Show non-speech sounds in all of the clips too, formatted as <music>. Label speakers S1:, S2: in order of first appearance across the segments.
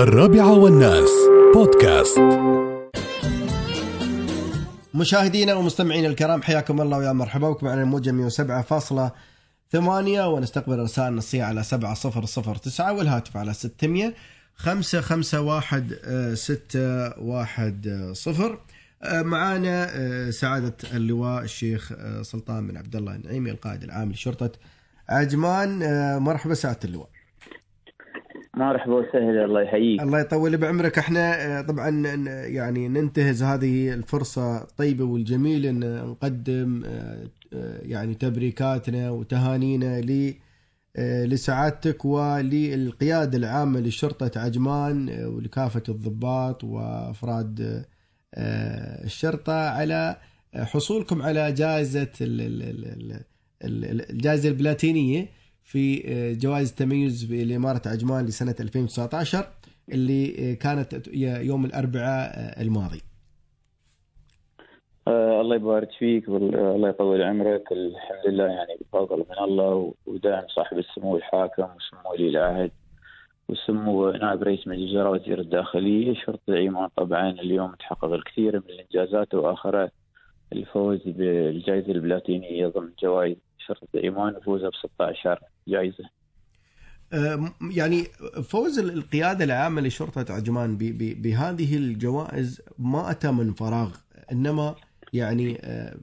S1: الرابعة والناس. بودكاست.
S2: مشاهدينا ومستمعينا الكرام حياكم الله ويا مرحبا. بكم على الموجة 107.8 ونستقبل رسائل النصية على 7009 والهاتف على 600 551 610 معانا آه، سعادة اللواء الشيخ آه، سلطان بن عبد الله النعيمي القائد العام لشرطة عجمان. آه، مرحبا سعادة اللواء.
S3: مرحبا وسهلا الله يحييك.
S2: الله يطول بعمرك. إحنا آه، طبعا يعني ننتهز هذه الفرصة الطيبة والجميلة إن نقدم آه، آه، يعني تبريكاتنا وتهانينا ل لسعادتك وللقيادة العامة لشرطة عجمان ولكافة الضباط وأفراد الشرطة على حصولكم على جائزة ال- ال- في آه، جوائز التميز لإمارة عجمان لسنة 2019 اللي آه، كانت يوم الأربعاء آه، الماضي.
S3: الله يبارك فيك والله يطول عمرك. الحمد لله يعني بفضل من الله ودعم صاحب السمو الحاكم وسمو ولي العهد وسمو نائب رئيس مجلس الوزراء وزير الداخلية. شرطة عمان طبعا اليوم تحقق الكثير من الإنجازات وآخرها الفوز بالجائزة البلاتينية ضمن جوائز شرطة عمان وفوزها ب 16 جائزة
S2: آه، يعني فوز القيادة العامة لشرطة عجمان بهذه الجوائز ما أتى من فراغ إنما يعني آه،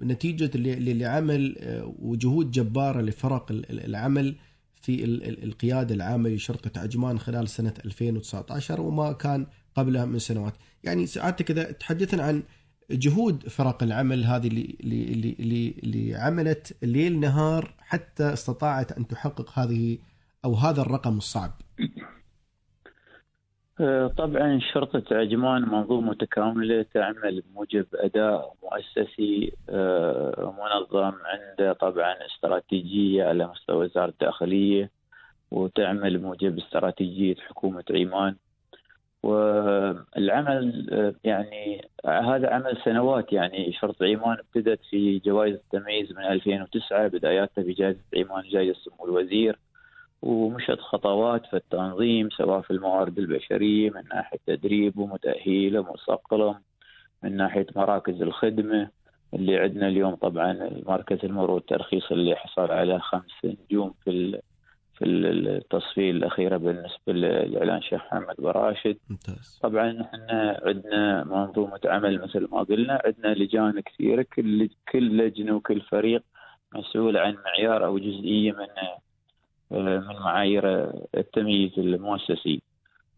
S2: نتيجة ل- لعمل آه، وجهود جبارة لفرق ال- ال- العمل في ال- ال- القيادة العامة لشرطة عجمان خلال سنة 2019 وما كان قبلها من سنوات. يعني سعادتك إذا تحدثنا عن جهود فرق العمل هذه اللي, اللي, اللي, اللي, عملت ليل نهار حتى استطاعت أن تحقق هذه أو هذا الرقم الصعب.
S3: آه، طبعا شرطة عجمان منظومة متكاملة تعمل بموجب أداء مؤسسي آه، منظم عنده طبعا استراتيجية على مستوى وزارة الداخلية وتعمل بموجب استراتيجية حكومة عمان. والعمل يعني هذا عمل سنوات يعني شرطة عمان ابتدت في جوائز التمييز من 2009 بداياتها بجائزة عمان جائزة سمو الوزير ومشت خطوات في التنظيم سواء في الموارد البشرية من ناحية تدريب ومتأهيل ومصقلم من ناحية مراكز الخدمة اللي عندنا اليوم. طبعا مركز المرور والترخيص اللي حصل على خمس نجوم في في التصفية الأخيرة بالنسبة لإعلان شيخ محمد براشد
S2: ممتاز.
S3: طبعا إحنا عندنا منظومة عمل مثل ما قلنا عندنا لجان كثيرة كل كل لجنة وكل فريق مسؤول عن معيار أو جزئية من من معايير التمييز المؤسسي.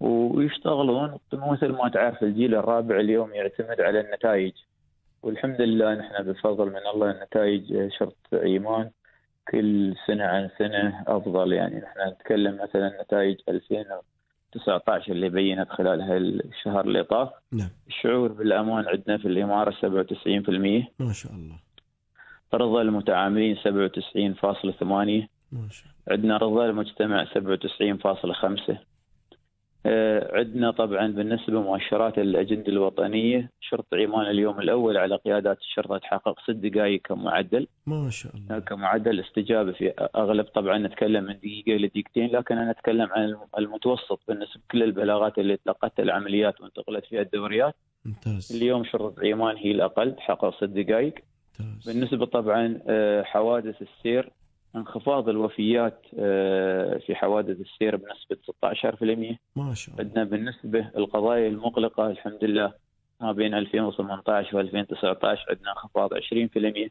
S3: ويشتغلون مثل ما تعرف الجيل الرابع اليوم يعتمد على النتائج. والحمد لله نحن بفضل من الله النتائج شرط إيمان. كل سنة عن سنة أفضل. يعني نحن نتكلم مثلا نتائج 2019 اللي بينت خلال هالشهر اللي طاف.
S2: نعم.
S3: الشعور بالأمان عندنا في الإمارة 97%
S2: ما شاء الله.
S3: رضا المتعاملين 97.8
S2: ما شاء الله.
S3: عندنا رضا المجتمع 97.5 آه، عندنا طبعا بالنسبة مؤشرات الأجندة الوطنية شرطة عمان اليوم الأول على قيادات الشرطة تحقق ست دقائق كمعدل.
S2: ما شاء الله.
S3: كمعدل استجابة في أغلب طبعا نتكلم من دقيقة إلى دقيقتين لكن أنا أتكلم عن المتوسط بالنسبة لكل البلاغات اللي تلقتها العمليات وانتقلت فيها الدوريات.
S2: ممتاز.
S3: اليوم شرطة عمان هي الأقل تحقق ست دقائق
S2: ممتاز.
S3: بالنسبة طبعا آه، حوادث السير انخفاض الوفيات آه، في حوادث السير بنسبة 16%
S2: ما شاء الله.
S3: عندنا بالنسبة القضايا المقلقة الحمد لله ما بين 2018 و 2019 عندنا انخفاض 20%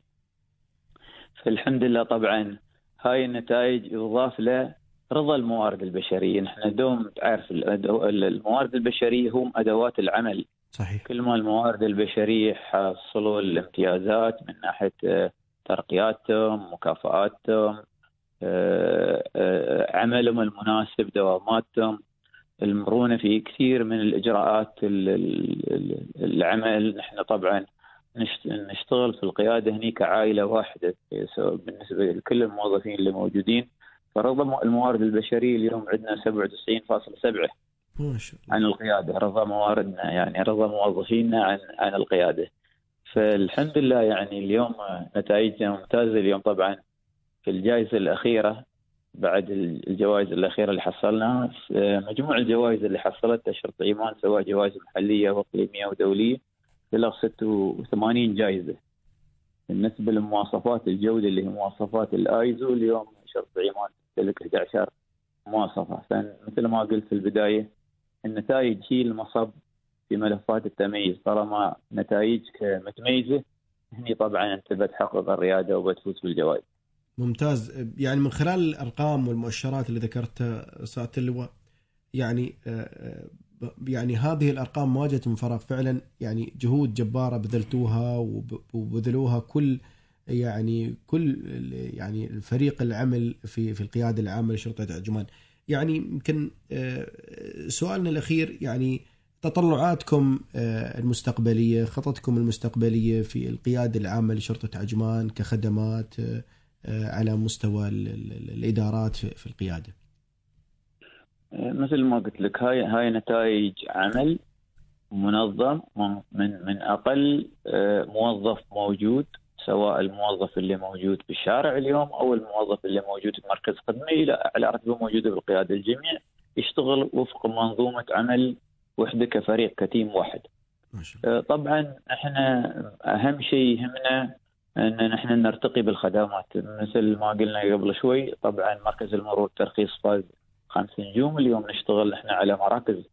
S3: فالحمد لله طبعا هاي النتائج يضاف له رضا الموارد البشرية. نحن دوم تعرف الموارد البشرية هم أدوات العمل.
S2: صحيح.
S3: كل ما الموارد البشرية حصلوا الامتيازات من ناحية آه، ترقياتهم مكافآتهم آه، آه، عملهم المناسب دواماتهم. المرونة في كثير من الإجراءات ال- ال- ال- العمل. نحن طبعا نشت- نشتغل في القيادة هني كعائلة واحدة بالنسبة لكل الموظفين اللي موجودين. فرضا الموارد البشرية اليوم عندنا 97.7
S2: ما شاء الله.
S3: عن القيادة رضا مواردنا يعني رضا موظفينا عن عن القيادة. فالحمد لله يعني اليوم نتائجنا ممتازة. اليوم طبعا في الجائزة الأخيرة بعد الجوائز الأخيرة اللي حصلناها مجموع الجوائز اللي حصلتها شرطه إيمان سواء جوائز محلية واقليميه ودوليه بلغ 86 جائزة. بالنسبة لمواصفات الجودة اللي هي مواصفات الآيزو اليوم شرطه إيمان تمتلك 11 مواصفة. فمثل ما قلت في البداية النتائج هي المصب في ملفات التمييز. طالما نتائجك متميزة هني طبعا أنت بتحقق الريادة وبتفوز بالجوائز.
S2: ممتاز. يعني من خلال الأرقام والمؤشرات اللي ذكرتها سعاده اللواء يعني يعني هذه الأرقام ما جت من فراغ. فعلا يعني جهود جبارة بذلتوها وبذلوها كل يعني كل يعني الفريق العمل في في القيادة العامة لشرطة عجمان. يعني يمكن سؤالنا الأخير يعني تطلعاتكم المستقبلية خططكم المستقبلية في القيادة العامة لشرطة عجمان كخدمات على مستوى الإدارات في القيادة.
S3: مثل ما قلت لك هاي هاي نتائج عمل منظم من من أقل موظف موجود سواء الموظف اللي موجود بالشارع اليوم أو الموظف اللي موجود في مركز خدمه إلى اعلى رتبه موجودة بالقيادة. الجميع يشتغل وفق منظومة عمل وحده كفريق كتيم واحد. طبعا إحنا أهم شيء يهمنا أن نحن نرتقي بالخدمات. مثل ما قلنا قبل شوي طبعا مركز المرور ترخيص فاز خمس نجوم اليوم نشتغل إحنا على مراكز.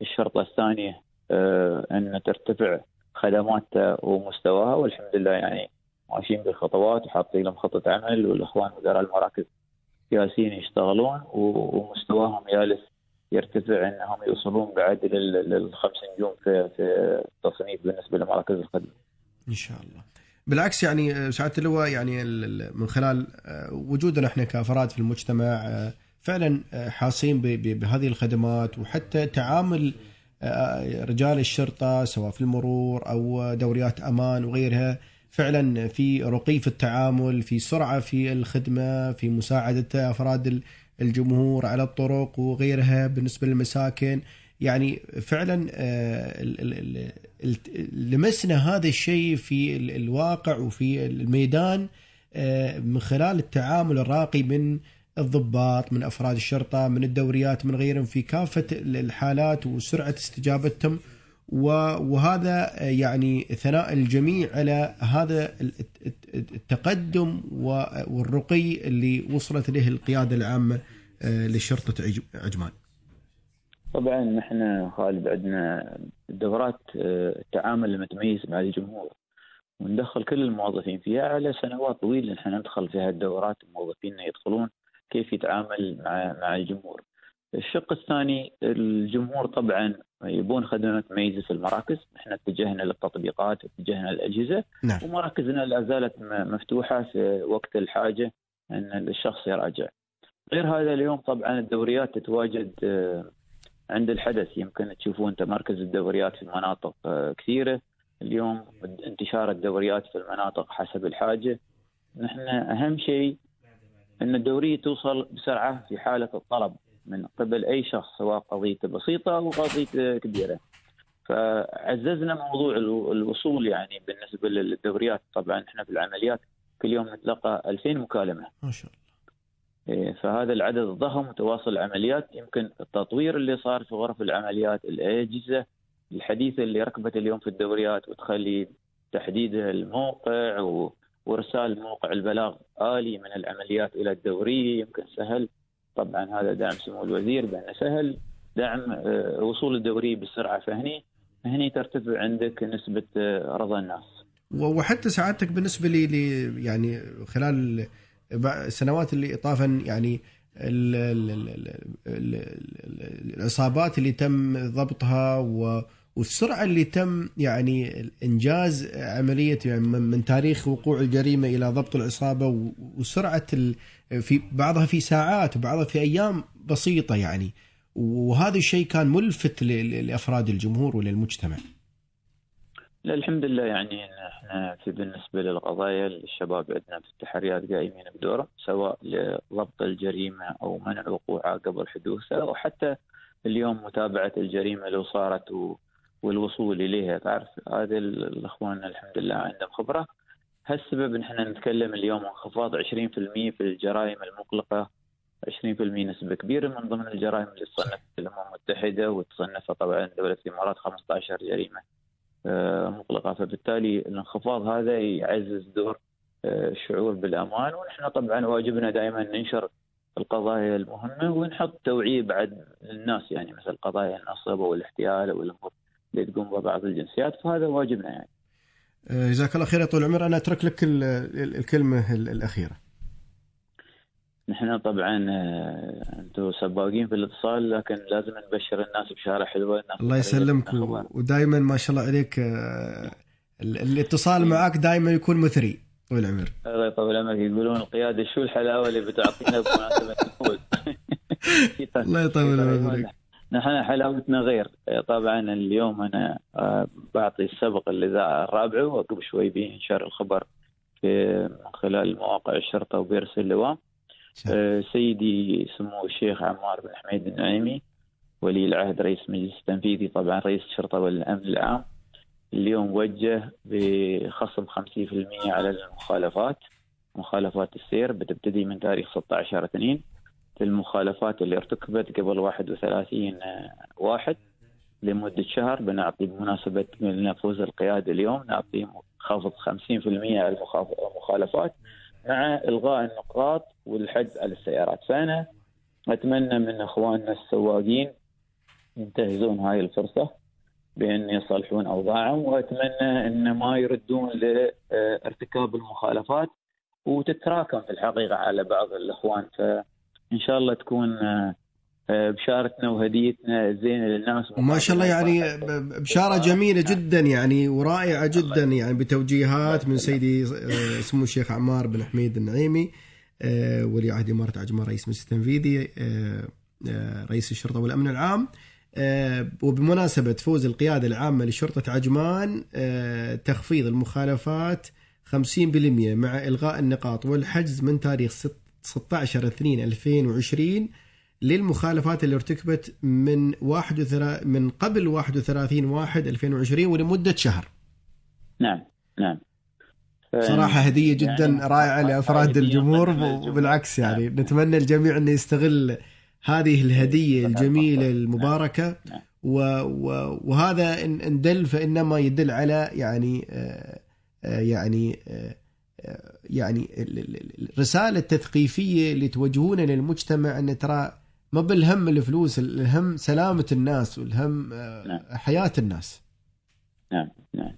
S3: الشرطة الثانية أه أن ترتفع خدماتها ومستواها. والحمد لله يعني ماشيين بالخطوات وحاطين لهم خطة عمل. والإخوان مدراء المراكز جالسين يشتغلون ومستواهم جالس يرتفع إنهم يوصلون بعد للخمس نجوم في في التصنيف بالنسبة لمراكز الخدمه.
S2: إن شاء الله. بالعكس يعني سعادة اللواء يعني من خلال وجودنا إحنا كأفراد في المجتمع فعلا حاسين بهذه الخدمات وحتى تعامل رجال الشرطة سواء في المرور أو دوريات أمان وغيرها فعلا في رقي في التعامل في سرعة في الخدمة في مساعدة أفراد الجمهور على الطرق وغيرها بالنسبة للمساكن. يعني فعلا لمسنا هذا الشيء في الواقع وفي الميدان من خلال التعامل الراقي من الضباط من أفراد الشرطة من الدوريات من غيرهم في كافة الحالات وسرعة استجابتهم. وهذا يعني ثناء الجميع على هذا التقدم والرقي اللي وصلت له القيادة العامة لشرطة عجمان.
S3: طبعا نحن خالد عندنا دورات التعامل المتميز مع الجمهور وندخل كل الموظفين فيها على سنوات طويلة نحن ندخل فيها الدورات الموظفين يدخلون كيف يتعامل مع مع الجمهور. الشق الثاني الجمهور طبعا يبون خدمات متميزه في المراكز، إحنا اتجهنا للتطبيقات، اتجهنا للأجهزة.
S2: نعم.
S3: ومراكزنا لا زالت مفتوحة في وقت الحاجة إن الشخص يراجع. غير هذا اليوم طبعا الدوريات تتواجد عند الحدث. يمكن تشوفون أنت مركز الدوريات في مناطق كثيرة. اليوم انتشار الدوريات في المناطق حسب الحاجة. نحن أهم شيء إن الدوريه توصل بسرعة في حالة الطلب. من قبل أي شخص سواء قضيته بسيطة أو قضيته كبيرة. فعززنا موضوع الوصول يعني بالنسبة للدوريات طبعا إحنا في العمليات كل يوم نتلقى 2000 مكالمة.
S2: ما شاء الله.
S3: فهذا العدد الضخم وتواصل العمليات يمكن التطوير اللي صار في غرف العمليات الأجهزة الحديثة اللي ركبت اليوم في الدوريات وتخلي تحديد الموقع وإرسال موقع البلاغ آلي من العمليات إلى الدوريه يمكن سهل طبعا هذا دعم سمو الوزير بانه سهل دعم وصول الدوريه بسرعة فهني هني ترتفع عندك نسبة رضا الناس.
S2: وحتى سعادتك بالنسبة لي يعني خلال السنوات اللي طافا يعني ال ال ال الإصابات اللي تم ضبطها والسرعة اللي تم يعني إنجاز عملية يعني من تاريخ وقوع الجريمة إلى ضبط العصابة وسرعة في بعضها في ساعات وبعضها في أيام بسيطة يعني وهذا الشيء كان ملفت لأفراد الجمهور وللمجتمع.
S3: لا الحمد لله يعني إحنا في بالنسبة للقضايا الشباب عندنا في التحريات قايمين بدورهم سواء لضبط الجريمة أو منع وقوعها قبل حدوثها أو حتى اليوم متابعة الجريمة لو صارت و والوصول إليها. تعرف هذا الأخوان الحمد لله عندهم خبرة. هالسبب نحن نتكلم اليوم انخفاض 20% في الجرائم المقلقة. 20% نسبة كبيرة من ضمن الجرائم اللي تصنفت الأمم المتحدة وتصنفها طبعا دولة الإمارات 15 جريمة آه، مطلقة فبالتالي الانخفاض هذا يعزز دور آه، الشعور بالأمان. ونحن طبعا واجبنا دائما ننشر القضايا المهمة ونحط توعية بعد للناس يعني مثل قضايا النصب والاحتيال والأمور اللي تقوم ببعض الجنسيات فهذا واجبنا يعني
S2: آه، جزاك الله خير يا طول العمر. أنا أترك لك ال- ال- الكلمة ال- الأخيرة.
S3: نحن طبعا آه، أنتم سباقين في الاتصال لكن لازم نبشر الناس بشهاده حلوة. الناس
S2: الله يسلمك. ودائما ما شاء الله عليك آه، ال- الاتصال معك دائما يكون مثري طول العمر.
S3: الله يطول عمرك. يقولون القيادة شو الحلاوة اللي بتعطينا بمناسبة <laughs> <laughs>
S2: الله يطول عمرك.
S3: نحن حلاوتنا غير. طبعا اليوم أنا آه، بعطي السبق الإذاعة الرابعة وقبل شوي بينشر الخبر في من خلال مواقع الشرطة وبيرسل اللواء. آه، سيدي سمو الشيخ عمار بن حميد النعيمي ولي العهد رئيس مجلس التنفيذي طبعا رئيس الشرطه والأمن العام اليوم وجه بخصم 50% على المخالفات. مخالفات السير بتبتدي من تاريخ 16 2 المخالفات اللي ارتكبت قبل 31 واحد لمدة شهر. بنعطي بمناسبة نفوذ القيادة اليوم نعطي خفض 50% على المخاف- المخالفات مع إلغاء النقاط والحجز على السيارات. فأنا أتمنى من إخواننا السواقين ينتهزون هاي الفرصة بأن يصلحون أوضاعهم وأتمنى أن ما يردون لارتكاب المخالفات وتتراكم في الحقيقة على بعض الإخوان. فإن شاء الله تكون آه، آه، بشارتنا وهديتنا زينة للناس.
S2: ما شاء الله يعني بشارة جميلة جدا يعني ورائعة جدا يعني بتوجيهات من سيدي آه، سمو الشيخ عمار بن حميد النعيمي ولي عهد إمارة عجمان رئيس مجلس التنفيذي رئيس الشرطة والأمن العام وبمناسبة فوز القيادة العامة لشرطة عجمان تخفيض المخالفات 50% مع إلغاء النقاط والحجز من تاريخ 16 2 2020 للمخالفات اللي ارتكبت من 31 من قبل 31 1 2020 ولمدة شهر
S3: نعم نعم
S2: صراحة هدية جدا
S3: يعني
S2: رائعة لأفراد
S3: هدية
S2: الجمهور. وبالعكس يعني
S3: نعم.
S2: نتمنى الجميع انه يستغل هذه الهدية
S3: نعم.
S2: الجميلة المباركة
S3: نعم.
S2: و و وهذا ان إن دل فإنما يدل على يعني آه، آه، يعني آه، يعني ال- ال- ال- الرسالة التثقيفية اللي توجهونها للمجتمع أن ترى ما بالهم الفلوس الهم سلامة الناس والهم آه،
S3: نعم.
S2: حياة الناس.
S3: نعم نعم.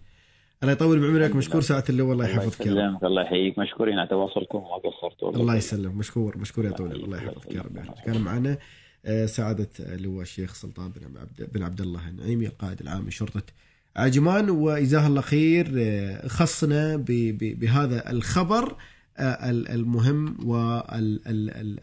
S2: الله يطول بعمرك مشكور
S3: لله.
S2: ساعة اللواء الله يحفظك يا رب.
S3: يسلمك الله يحييك. مشكورين على تواصلكم وما قصرتوا.
S2: الله يسلمك. مشكور مشكور يا طويل. الله يحفظك يا رب. كان معنا آه، سعادة اللواء الشيخ سلطان بن عبد بن عبد الله النعيمي القائد العام لشرطة عجمان وجزاه الله خير آه، خصنا بهذا الخبر آه، ال- المهم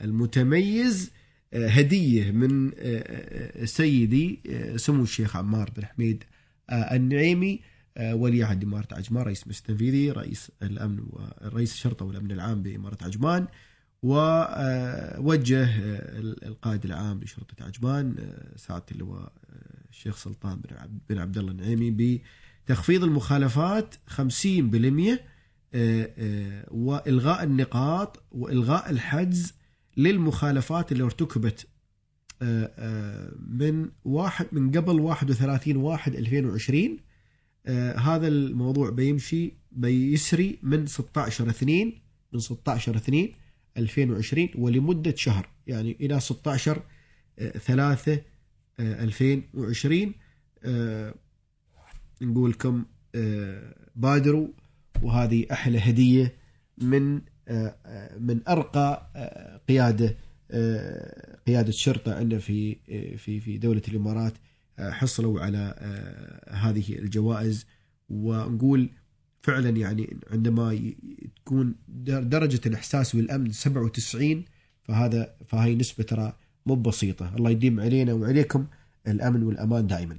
S2: والمتميز هدية من آه، آه، سيدي آه، سمو الشيخ عمار بن حميد آه، النعيمي آه، ولي عهد إمارة عجمان رئيس مجلس التنفيذي رئيس الأمن ورئيس الشرطة والأمن العام بإمارة عجمان. ووجه القائد العام لشرطة عجمان آه، سعادة اللواء آه، الشيخ سلطان بن عبد, الله النعيمي بتخفيض المخالفات 50% آه، آه، وإلغاء النقاط وإلغاء الحجز للمخالفات اللي ارتكبت آه، آه، من واحد من قبل 31 واحد 2020 آه، هذا الموضوع بيمشي بيسري من 16 2 من 16 2 2020 ولمدة شهر يعني إلى 16 3 2020 آه، نقول لكم آه، بادروا وهذه أحلى هدية من آه، آه، من أرقى قيادة قيادة شرطة عندنا في في في دولة الإمارات حصلوا على هذه الجوائز. ونقول فعلا يعني عندما تكون در- درجة الإحساس بالأمن 97 فهذا فهي نسبة ترى مو بسيطة. الله يديم علينا وعليكم الأمن والأمان دائما.